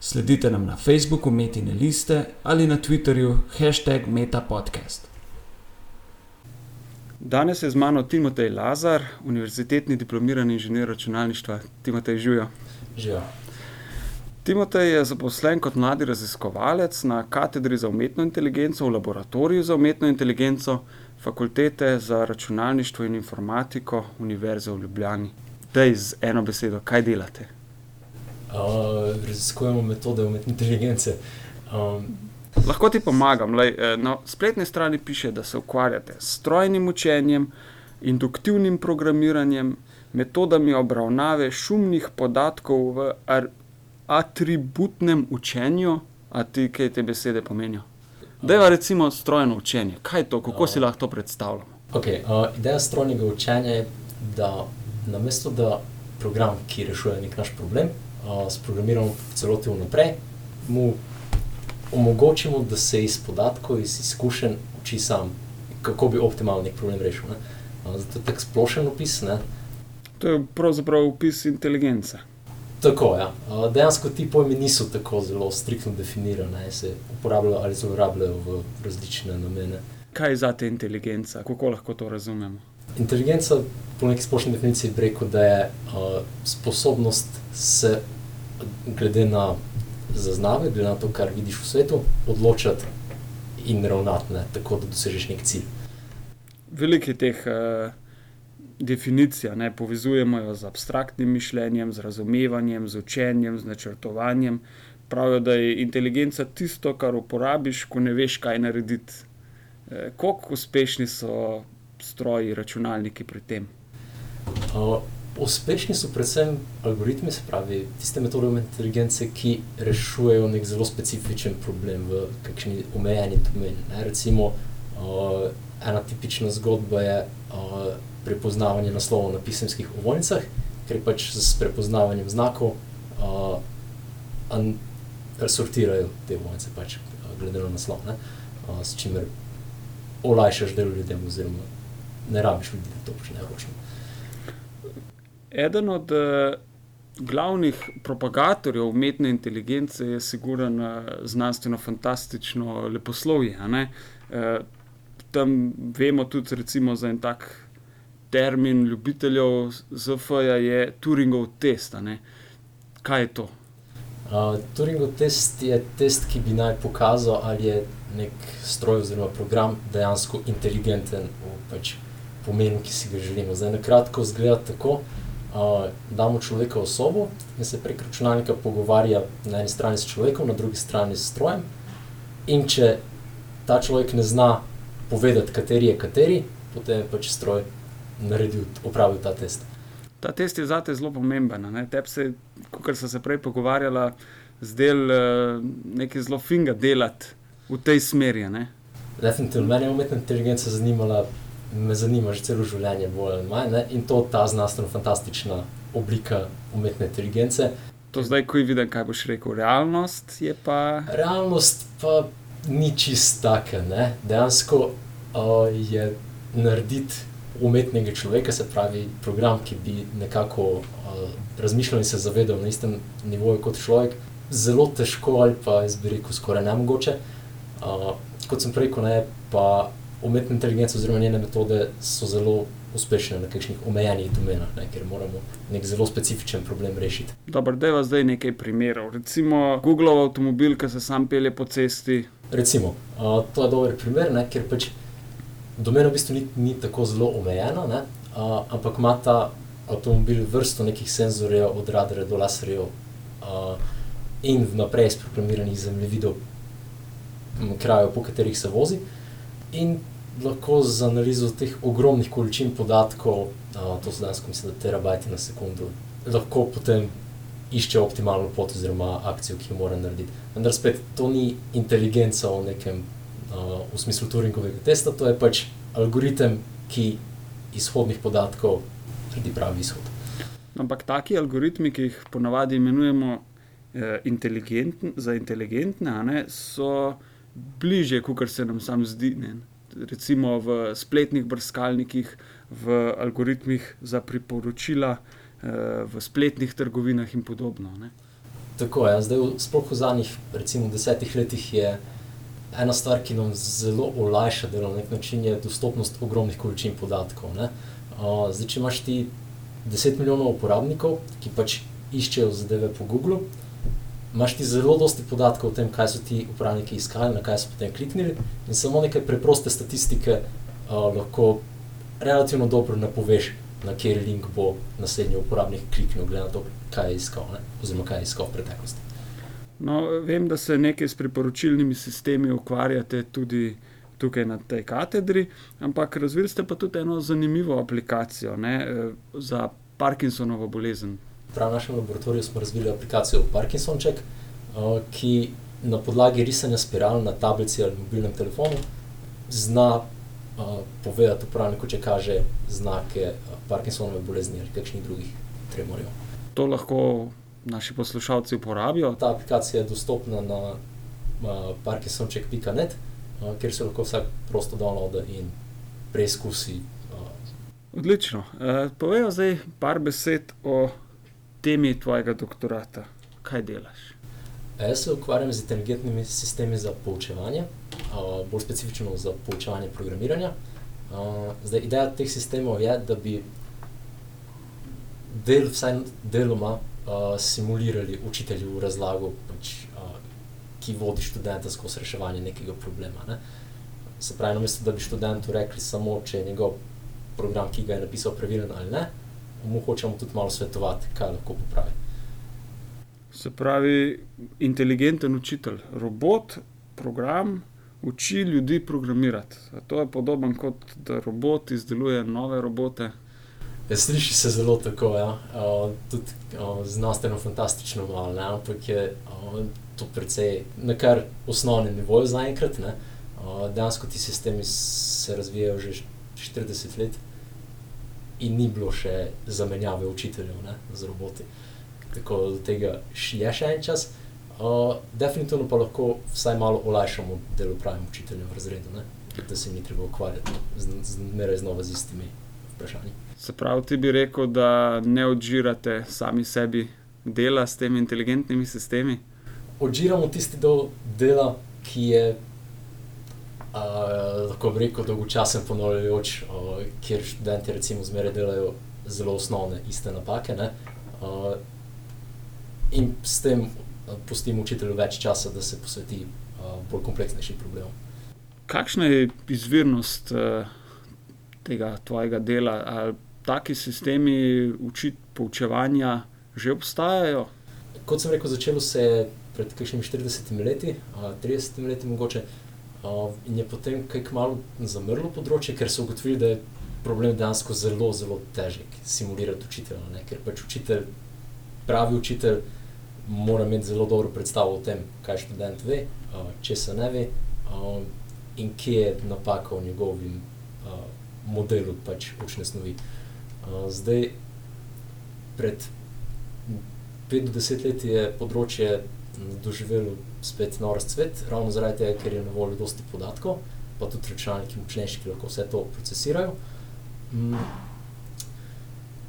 Sledite nam na Facebooku Metine liste ali na Twitterju hashtag MetaPodcast. Danes je z mano Timotej Lazar, univerzitetni diplomirani inženir računalništva. Timotej, živijo. Živijo. Timotej je zaposlen kot mladi raziskovalec na katedri za umetno inteligenco v laboratoriju za umetno inteligenco fakultete za računalništvo in informatiko Univerze v Ljubljani. Dej z eno besedo, kaj delate? Uh, raziskujemo metode umetne inteligence. Um, Lahko ti pomagam. Lej, eh, na spletni strani piše, da se ukvarjate s strojnim učenjem, induktivnim programiranjem, metodami obravnave šumnih podatkov v atributnem učenju. A ti kaj te besede pomenijo? Da je recimo strojno učenje. Kaj je to, kako si lahko to predstavljamo? Okay, uh, ideja strojnega učenja je, da namesto da program, ki rešuje nek naš problem, uh, sprogramiramo celoti vnaprej, mu omogočimo, da se iz podatkov, iz izkušenj uči sam, kako bi optimalno nek problem rešil. Ne? Uh, zato je tako splošen opis. Ne? To je pravzaprav opis inteligence. Tako, ja. Uh, dejansko ti pojmi niso tako zelo striktno definirani, se uporabljajo ali zlorabljajo v različne namene. Kaj je za te inteligenca, kako lahko to razumemo? Inteligenca, po neki splošni definiciji, bi rekel, da je uh, sposobnost se, glede na zaznave, glede na to, kar vidiš v svetu, odločati in ravnati ne, tako, da dosežeš nek cilj. Veliko je teh uh, definicij, ne povezujemo jo z abstraktnim mišljenjem, z razumevanjem, z učenjem, z načrtovanjem. Pravijo, da je inteligenca tisto, kar uporabiš, ko ne veš, kaj narediti. Eh, Kako uspešni so stroji, računalniki pri tem? Uh, uspešni so predvsem algoritmi, se pravi, tiste metode umetne inteligence, ki rešujejo nek zelo specifičen problem v kakšni omejeni domeni. Ne? Recimo, uh, ena tipična zgodba je uh, prepoznavanje naslovov na pisemskih ovojnicah, ker pač s prepoznavanjem znakov uh, sortirajo te ovojnice, pač, uh, glede na naslov, uh, s čimer olajšaš delo ljudem, oziroma ne rabiš ljudi, da to počnejo ročno. Eden od uh, glavnih propagatorjev umetne inteligence je, sigurno, znanstveno-fantastično leposlovje. Uh, tam vemo tudi recimo, za en tak termin ljubiteljev ZF-ja, je Turingov test. Kaj je to? Uh, Turingov test je test, ki bi naj pokazal, ali je nek stroj oziroma program dejansko inteligenten v pač, pomenu, ki si ga želimo. Zdaj, na kratko, zgleda tako uh, damo človeka v sobo in se prek računalnika pogovarja na eni strani s človekom, na drugi strani s strojem. In če ta človek ne zna povedati, kateri je kateri, potem je pač stroj naredil, opravil ta test. Ta test je zate zelo pomemben. Tebi se, kot sem se prej pogovarjala, zdel uh, nekaj zelo finga delati v tej smeri. Definitivno, meni je umetna inteligenca zanimala me zanima že celo življenje, bolj ali manj, ne? in to je ta znanstveno-fantastična oblika umetne inteligence. To zdaj, ko vidim, kaj boš rekel, realnost je pa. Realnost pa ni čist taka. Ne? Dejansko uh, je narediti umetnega človeka, se pravi, program, ki bi nekako uh, razmišljal in se zavedal na istem nivoju kot človek, zelo težko ali pa jaz bi rekel, skoraj nemogoče. Uh, kot sem rekel, ne, pa umetna inteligenca oziroma njene metode so zelo uspešne na kakšnih omejenih domenah, ne, ker moramo nek zelo specifičen problem rešiti. Dobro, da je zdaj nekaj primerov. Recimo Google avtomobil, ki se sam pelje po cesti. Recimo, uh, to je dober primer, ne, ker pač domena v bistvu ni, ni tako zelo omejena, ne, uh, ampak ima ta avtomobil vrsto nekih senzorjev, od radarja do laserjev uh, in vnaprej sprogramiranih zemljevidov krajev, po katerih se vozi. In lahko z analizo teh ogromnih količin podatkov, a, to so danes, mislim, da terabajti na sekundo, lahko potem išče optimalno pot oziroma akcijo, ki jo mora narediti. Vendar spet to ni inteligenca v nekem uh, v smislu Turingovega testa, to je pač algoritem, ki izhodnih podatkov naredi pravi izhod. Ampak taki algoritmi, ki jih ponavadi imenujemo eh, inteligentn, za inteligentne, ne, so bliže, kot se nam sam zdi. Ne. Recimo v spletnih brskalnikih, v algoritmih za priporočila, eh, v spletnih trgovinah in podobno. Ne. Tako je, ja. zdaj, sploh v zadnjih, recimo, desetih letih je ena stvar, ki nam zelo olajša delo na nek način, je dostopnost ogromnih količin podatkov. Uh, zdaj, če imaš ti 10 milijonov uporabnikov, ki pač iščejo zadeve po Googlu, imaš ti zelo dosti podatkov o tem, kaj so ti uporabniki iskali, na kaj so potem kliknili, in samo nekaj preproste statistike uh, lahko relativno dobro napoveš, na kateri link bo naslednji uporabnik kliknil, glede na to, kaj je iskal, ne? oziroma kaj je iskal v preteklosti. No, vem, da se nekaj s priporočilnimi sistemi ukvarjate tudi tukaj na tej katedri, ampak razvili ste pa tudi eno zanimivo aplikacijo ne, eh, za Parkinsonovo bolezen. Prav v našem laboratoriju smo razvili aplikacijo Parkinsonček, eh, ki na podlagi risanja spiral na tablici ali mobilnem telefonu zna eh, povedati uporabniku, če kaže znake Parkinsonove bolezni ali kakšnih drugih tremorjev. To lahko naši poslušalci uporabijo. Ta aplikacija je dostopna na parkinsonček.net, uh, kjer se lahko vsak prosto downloada in preizkusi. Odlično. Uh, Povejo zdaj par besed o temi tvojega doktorata. Kaj delaš? Jaz se ukvarjam z inteligentnimi sistemi za poučevanje, bolj specifično za poučevanje programiranja. Zdaj, ideja teh sistemov je, da bi del, vsaj deloma simulirali učitelju v razlagu, pač, ki vodi študenta skozi reševanje nekega problema. Ne? Se pravi, namesto da bi študentu rekli samo, če je njegov program, ki ga je napisal, pravilen ali ne, mu hočemo tudi malo svetovati, kaj lahko popravi. Se pravi, inteligenten učitelj, robot, program. Uči ljudi programirati. To je podobno kot da robot izdeluje nove robote. Ja, sliši se zelo tako, ja. uh, tudi uh, znanstveno fantastično, malo, ne? ampak je uh, to precej na kar osnovnem nivoju zaenkrat. Uh, dejansko ti sistemi se razvijajo že 40 let in ni bilo še zamenjave učiteljev ne? z roboti. Tako da tega je še en čas. Uh, definitivno pa lahko vsaj malo olajšamo delo pravim učiteljem v razredu, ne? da se ni treba ukvarjati z, z, z, znova z istimi vprašanji. Se pravi, ti bi rekel, da ne odžirate sami sebi dela s temi inteligentnimi sistemi? Odžiramo tisti del dela, ki je uh, lahko rekel dolgočasen ponavljajoč, uh, kjer študenti recimo zmeraj delajo zelo osnovne, iste napake. Uh, in s tem pustimo učitelju več časa, da se posveti uh, bolj kompleksnejšim problemom. Kakšna je izvirnost uh, tega tvojega dela? Ali taki sistemi učit, poučevanja že obstajajo? Kot sem rekel, začelo se je pred kakšnimi 40 leti, 30 leti mogoče, in je potem kaj malo zamrlo področje, ker so ugotovili, da je problem dejansko zelo, zelo težek simulirati učitelja. Ne? Ker pač učitelj, pravi učitelj, mora imeti zelo dobro predstavo o tem, kaj študent ve, če se ne ve, in kje je napaka v njegovem modelu pač učne snovi. Zdaj, pred 5-10 leti je področje doživelo spet nov razcvet, ravno zaradi tega, ker je na voljo dosti podatkov, pa tudi računalniki močnejši, ki lahko vse to procesirajo. Mm.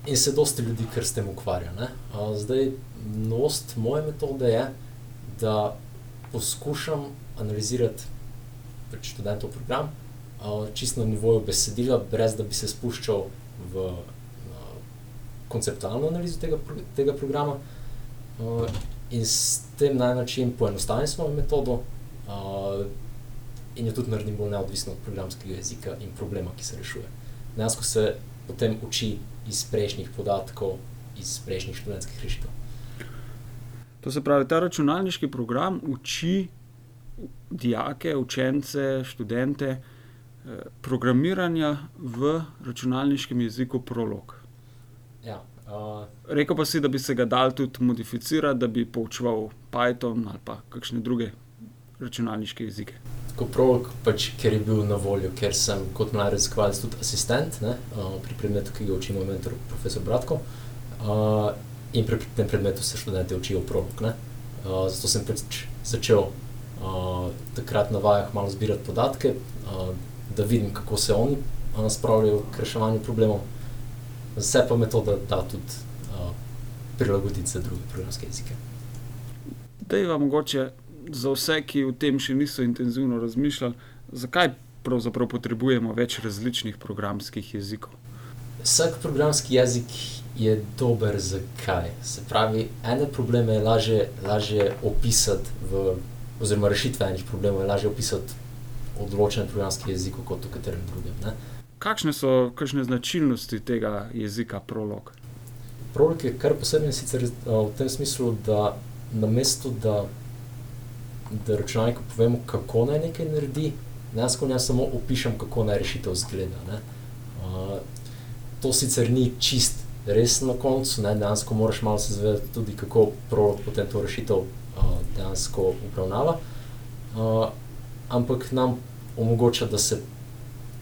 In se dosti ljudi, ker s tem ukvarja. Ne? Zdaj, novost moje metode je, da poskušam analizirati pač študentov program, čisto na nivoju besedila, brez da bi se spuščal v konceptualno analizo tega, tega programa in s tem na način poenostavim svojo metodo uh, in jo tudi naredim bolj neodvisno od programskega jezika in problema, ki se rešuje. Dejansko se potem uči iz prejšnjih podatkov, iz prejšnjih študentskih rešitev. To se pravi, ta računalniški program uči dijake, učence, študente eh, programiranja v računalniškem jeziku Prolog. Ja, Rekel pa si, da bi se ga dal tudi modificirati, da bi poučeval Python ali pa kakšne druge računalniške jezike. kot prolog, pač, ker je bil na voljo, ker sem kot mladi raziskovalec tudi asistent ne, uh, pri predmetu, ki ga učim, moj mentor, profesor Bratko. Uh, in pri tem predmetu se študenti učijo prolog. Uh, zato sem pač začel uh, takrat na vajah malo zbirati podatke, uh, da vidim, kako se oni uh, spravljajo k reševanju problemov, vse pa me to da, da tudi uh, prilagoditi za druge programske jezike. Da je vam mogoče za vse, ki v tem še niso intenzivno razmišljali, zakaj pravzaprav potrebujemo več različnih programskih jezikov? Vsak programski jezik je dober, zakaj. Se pravi, ene probleme je lažje, lažje opisati, v, oziroma rešitve enih problemov je lažje opisati v določenem programskem jeziku kot v katerem drugem. Ne? Kakšne so kakšne značilnosti tega jezika prolog? Prolog je kar poseben sicer v tem smislu, da na mestu, da da računalniku povemo, kako naj nekaj naredi, dejansko ne samo opišem, kako naj rešitev izgleda. Uh, to sicer ni čist res na koncu, ne? dejansko moraš malo se zavedati tudi, kako potem to rešitev uh, dejansko upravnava. Uh, ampak nam omogoča, da se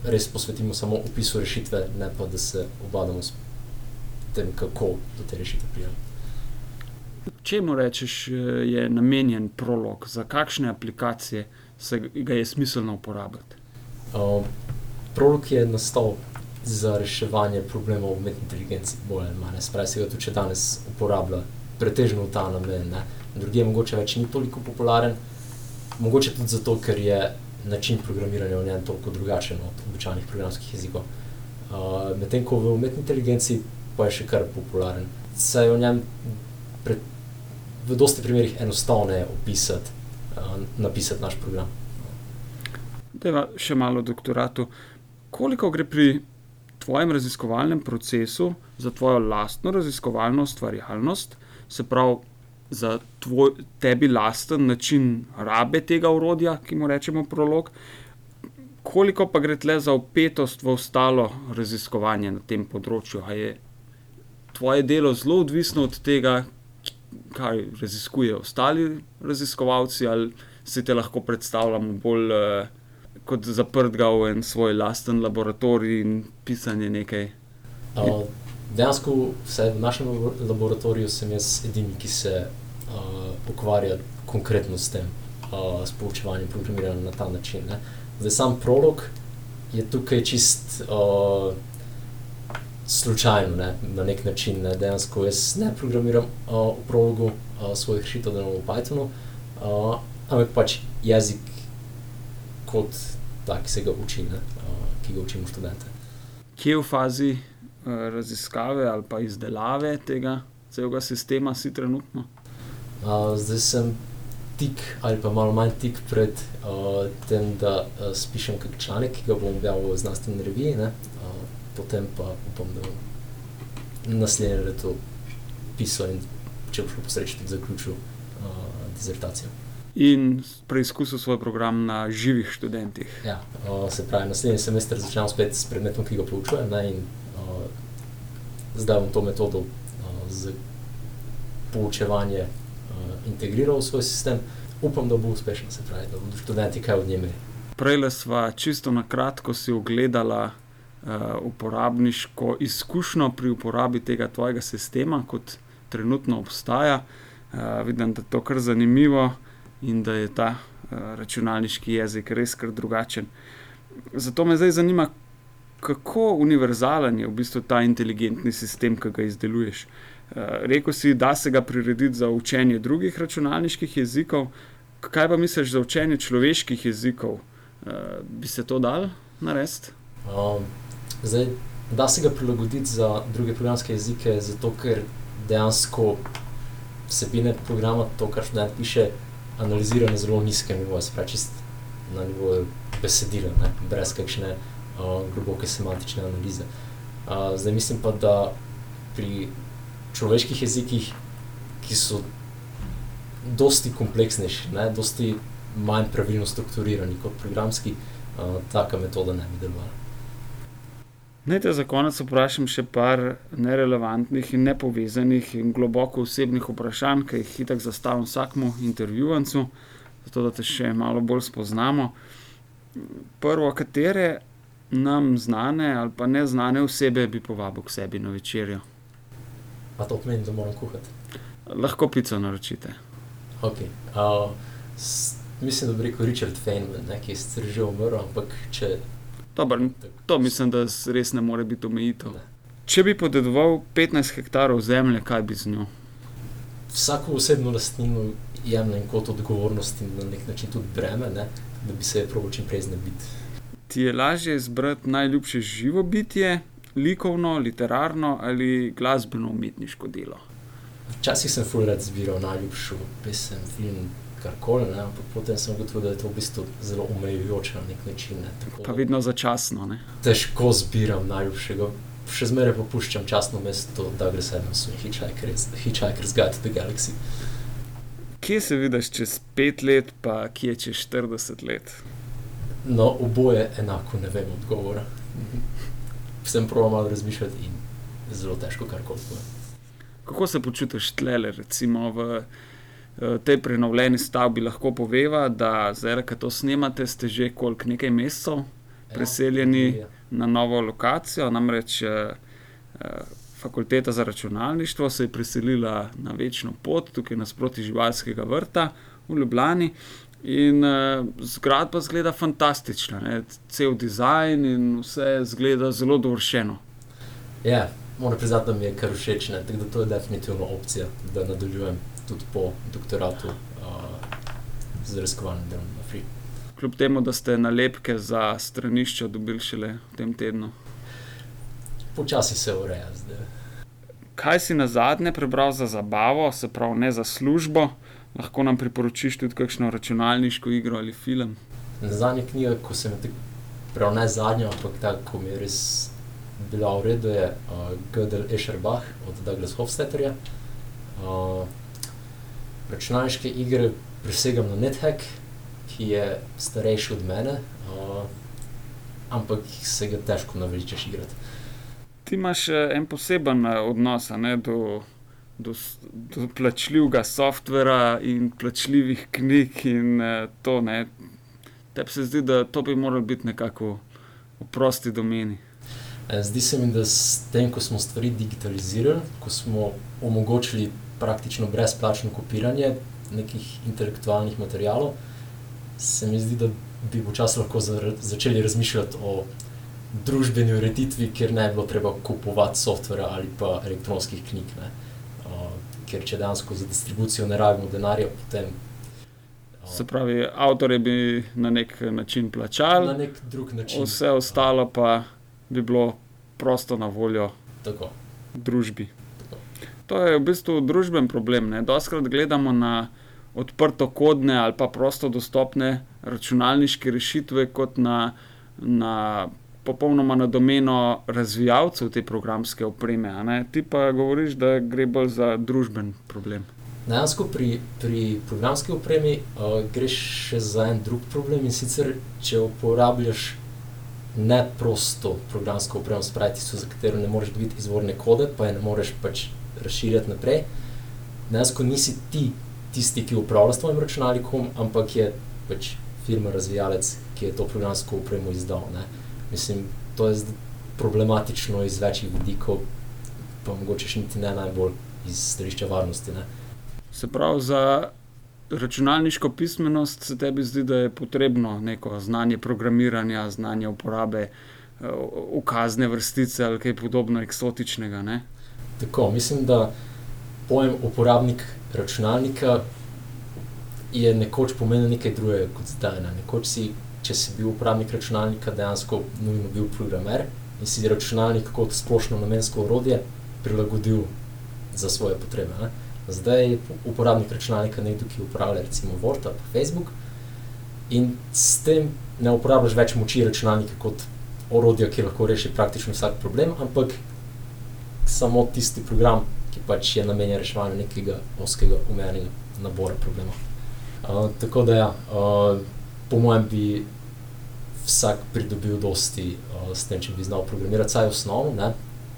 res posvetimo samo opisu rešitve, ne pa da se obadamo s tem, kako do te rešitve prijemo. Čemu rečeš, je namenjen prolog, za kakšne aplikacije se ga je smiselno uporabljati? Uh, prolog je nastal za reševanje problemov umetne inteligence, bolj ali manj. Spravi se ga tudi danes uporablja, pretežno v ta namen. Drugi je mogoče več ni toliko popularen, mogoče tudi zato, ker je način programiranja v njem toliko drugačen od običajnih programskih jezikov. Uh, Medtem ko v umetni inteligenci pa je še kar popularen. Saj v njem pred v dosti primerih enostavno je opisati, uh, napisati naš program. Deva še malo o doktoratu. Koliko gre pri tvojem raziskovalnem procesu za tvojo lastno raziskovalno ustvarjalnost, se pravi za tvoj, tebi lasten način rabe tega urodja, ki mu rečemo prolog, koliko pa gre tle za upetost v ostalo raziskovanje na tem področju? A je tvoje delo zelo odvisno od tega, kaj raziskujejo ostali raziskovalci, ali si te lahko predstavljamo bolj uh, kot zaprtega v en svoj lasten laboratorij in pisanje nekaj. Uh, dejansko, vse v našem laboratoriju sem jaz edini, ki se ukvarja konkretno s tem, uh, s poučevanjem programiranja na ta način. Ne. Zdaj, sam prolog je tukaj čist. Uh, slučajno, ne, na nek način. Ne. Dejansko jaz ne programiram uh, v prologu uh, svojih rešitev, da ne v Pythonu, uh, ampak pač jezik kot tak, ki se ga uči, ne, uh, ki ga učimo študente. Kje v fazi raziskave ali pa izdelave tega celega sistema si trenutno? Uh, zdaj sem tik ali pa malo manj tik pred uh, tem, da uh, spišem kakšen članek, ki ga bom objavil v znanstveni reviji. Ne, potem pa upam, da bom naslednje leto pisal in če bo šlo po sreči tudi zaključil uh, dizertacijo. In preizkusil svoj program na živih študentih. Ja, uh, se pravi, naslednji semester začnem spet s predmetom, ki ga poučujem. Ne, in, uh, zdaj bom to metodo uh, za poučevanje uh, integriral v svoj sistem. Upam, da bo uspešen, se pravi, da bodo študenti kaj od njega. Prej smo čisto na kratko si ogledali uh, uporabniško izkušnjo pri uporabi tega tvojega sistema, kot trenutno obstaja. Uh, vidim, da je to kar zanimivo in da je ta uh, računalniški jezik res kar drugačen. Zato me zdaj zanima, kako univerzalen je v bistvu ta inteligentni sistem, ki ga izdeluješ. Uh, Rekl si, da se ga prirediti za učenje drugih računalniških jezikov. Kaj pa misliš za učenje človeških jezikov? Uh, bi se to dal narediti? Um, Zdaj, da se ga prilagoditi za druge programske jezike, zato ker dejansko vsebine programa, to, kar študent piše, analizira na zelo nizkem nivoju, spravi čist na nivoju besedila, ne? brez kakšne uh, globoke semantične analize. Uh, zdaj mislim pa, da pri človeških jezikih, ki so dosti kompleksnejši, ne? dosti manj pravilno strukturirani kot programski, uh, taka metoda ne bi delovala. Naj te za konec vprašam še par nerelevantnih in nepovezanih in globoko osebnih vprašanj, ki jih hitro zastavim vsakmu intervjuvancu, zato da te še malo bolj spoznamo. Prvo, katere nam znane ali pa neznane osebe bi povabil k sebi na večerjo? A to pomeni, da moram kuhati? Lahko pico naročite. Okay. Uh, s, mislim, da bi rekel Richard Feynman, ne, ki je sicer že umrl, ampak če. Dobar, to mislim, da res ne more biti omejitev. Ne. Če bi podedoval 15 hektarov zemlje, kaj bi z njo? Vsako osebno lastnino jemljem kot odgovornost in na nek način tudi breme, ne, da bi se je prav čim prej znebiti. Ti je lažje izbrati najljubše živo bitje, likovno, literarno ali glasbeno umetniško delo? Včasih sem fulred zbiral najljubšo pesem, film, karkoli, ne, ampak potem sem ugotovil, da je to v bistvu zelo omejujoče na nek način. Ne, tako Pa da vedno začasno. Ne? Težko zbiram najljubšega. Še zmeraj popuščam časno mesto Douglas Adamsu in Hitchhiker's, Hitchhiker's Guide to the Galaxy. Kje se vidiš čez pet let, pa kje čez 40 let? No, oboje enako ne vem odgovora. Sem prav malo razmišljati in zelo težko karkoli povem. Kako se počutiš tlele, recimo v eh, tej prenovljeni stavbi, lahko poveva, da zdaj, ko to snemate, ste že koliko nekaj mesecev Preseljeni? Ja, na novo lokacijo, namreč eh, eh, fakulteta za računalništvo se je preselila na večno pot, tukaj nasproti živalskega vrta v Ljubljani. In uh, zgradba zgleda fantastična, ne? cel dizajn in vse zgleda zelo dovršeno. ja, moram priznati, da mi je kar všeč, ne, tako da to je definitivno opcija, da nadaljujem tudi po doktoratu uh, z raziskovalnim delom na Free. Kljub temu, da ste nalepke za stranišča dobili šele v tem tednu. Počasi se ureja zdaj. Kaj si na zadnje prebral za zabavo, se pravi ne za službo, lahko nam priporočiš tudi kakšno računalniško igro ali film. Zadnja knjiga, ko sem jo tako prav ne zadnja, ampak ta, ko mi je res bila v redu, je uh, Gödel Escherbach od Douglas Hofstetterja. Uh, računalniške igre presegam na NetHack, ki je starejši od mene, uh, ampak se ga težko naveličaš igrati. Ti imaš eh, en poseben eh, odnos ne, do, do, do plačljivega softvera in plačljivih knjig. In, eh, to, ne. Tebi se zdi, da to bi moralo biti nekako v prosti domeni. Eh, Zdi se mi, da s tem, ko smo stvari digitalizirali, ko smo omogočili praktično brezplačno kopiranje nekih intelektualnih materialov, se mi zdi, da bi počasi lahko začeli razmišljati o družbeni ureditvi, kjer ne bi bilo treba kupovati softvera ali pa elektronskih knjig. Ne. Ker če dejansko za distribucijo ne rabimo denarja, potem uh, Se pravi, avtorje bi na nek način plačali, na nek drug način. vse ostalo pa bi bilo prosto na voljo Tako. družbi. To je v bistvu družben problem. ne. Dostakrat gledamo na odprto kodne ali pa prosto dostopne računalniške rešitve kot na, na popolnoma na domeno razvijalcev te programske opreme. Ti pa govoriš, da gre bolj za družben problem. Dejansko pri, pri programski opremi uh, greš še za en drug problem in sicer, če uporabljaš neprosto programsko opremo, spravi tisto, za katero ne moreš dobiti izvorne kode, pa je ne moreš pač razširjati naprej. Dejansko nisi ti tisti, ki upravlja s tvojim računalnikom, ampak je pač firma razvijalec, ki je to programsko opremo izdal. Ne. Mislim, to je problematično iz večjih vidikov, pa mogoče še niti ne najbolj iz stališča varnosti. Ne. Se pravi, za računalniško pismenost se tebi zdi, da je potrebno neko znanje programiranja, znanje uporabe eh, ukazne vrstice ali kaj podobno eksotičnega. Ne? Tako, mislim, da pojem uporabnik računalnika je nekoč pomenil nekaj drugega kot zdaj. Ne. Nekoč si, če si bil uporabnik računalnika, dejansko nujno bil programer in si računalnik kot splošno namensko orodje prilagodil za svoje potrebe. Ne. Zdaj je uporabnik računalnika nekdo, ki uporablja recimo Word ali Facebook in s tem ne uporabljaš več moči računalnika kot orodja, ki lahko reši praktično vsak problem, ampak samo tisti program, ki pač je namenjen reševanju nekega oskega, omejenega nabora problemov. Uh, tako da, ja, uh, po mojem, bi vsak pridobil dosti uh, s tem, če bi znal programirati, vsaj osnovno, ne?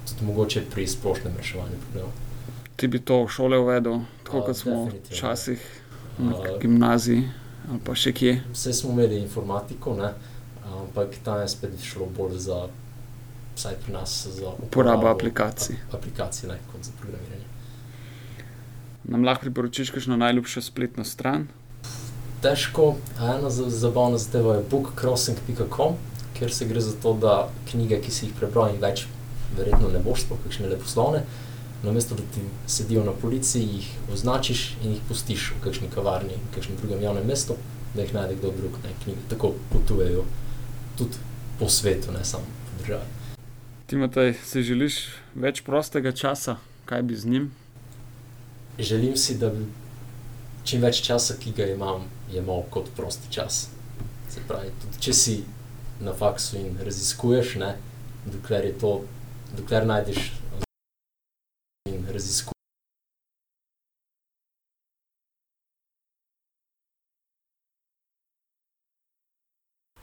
tudi mogoče pri splošnem reševanju problemov. Ti bi to v šole uvedel, tako kot smo včasih na Uh, gimnaziji ali pa še kje. Vse smo imeli informatiko, ne? ampak tam je spet šlo bolj za, vsaj pri nas, za Uporabo aplikacij. aplikacij, ne kot za programiranje. Nam lahko priporočiš kakšno najljubšo spletno stran? Težko, a ena za- zabavna zadeva je bookcrossing.com, kjer se gre za to, da knjige, ki si jih prebral in več, verjetno ne boš, sploh kakšne leposlovne, namesto da ti sedijo na policiji, jih označiš in jih pustiš v kakšni kavarni, v kakšnem drugem javnem mestu, da jih najde kdo drug, ne knjige. Tako potujejo tudi po svetu, ne samo po državi. Timotej, si želiš več prostega časa, kaj bi z njim? Želim si, da bi čim več časa, ki ga imam, jemal kot prosti čas. Se pravi, tudi če si na faksu in raziskuješ, ne, dokler je to, dokler najdeš in raziskuješ.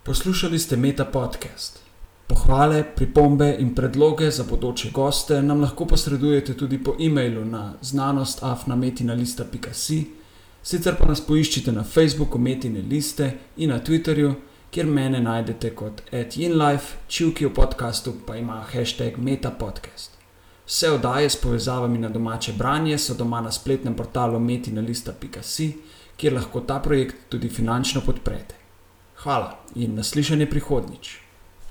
Poslušali ste Meta podcast. Pohvale, pripombe in predloge za bodoče goste nam lahko posredujete tudi po e-mailu na znanostafnametina.si, sicer pa nas poiščite na Facebooku Metine liste in na Twitterju, kjer mene najdete kot @inlife, čivki v podkastu pa ima hashtag metapodcast. Vse oddaje s povezavami na domače branje so doma na spletnem portalu metinalista.si, kjer lahko ta projekt tudi finančno podprete. Hvala in naslišanje prihodnjič.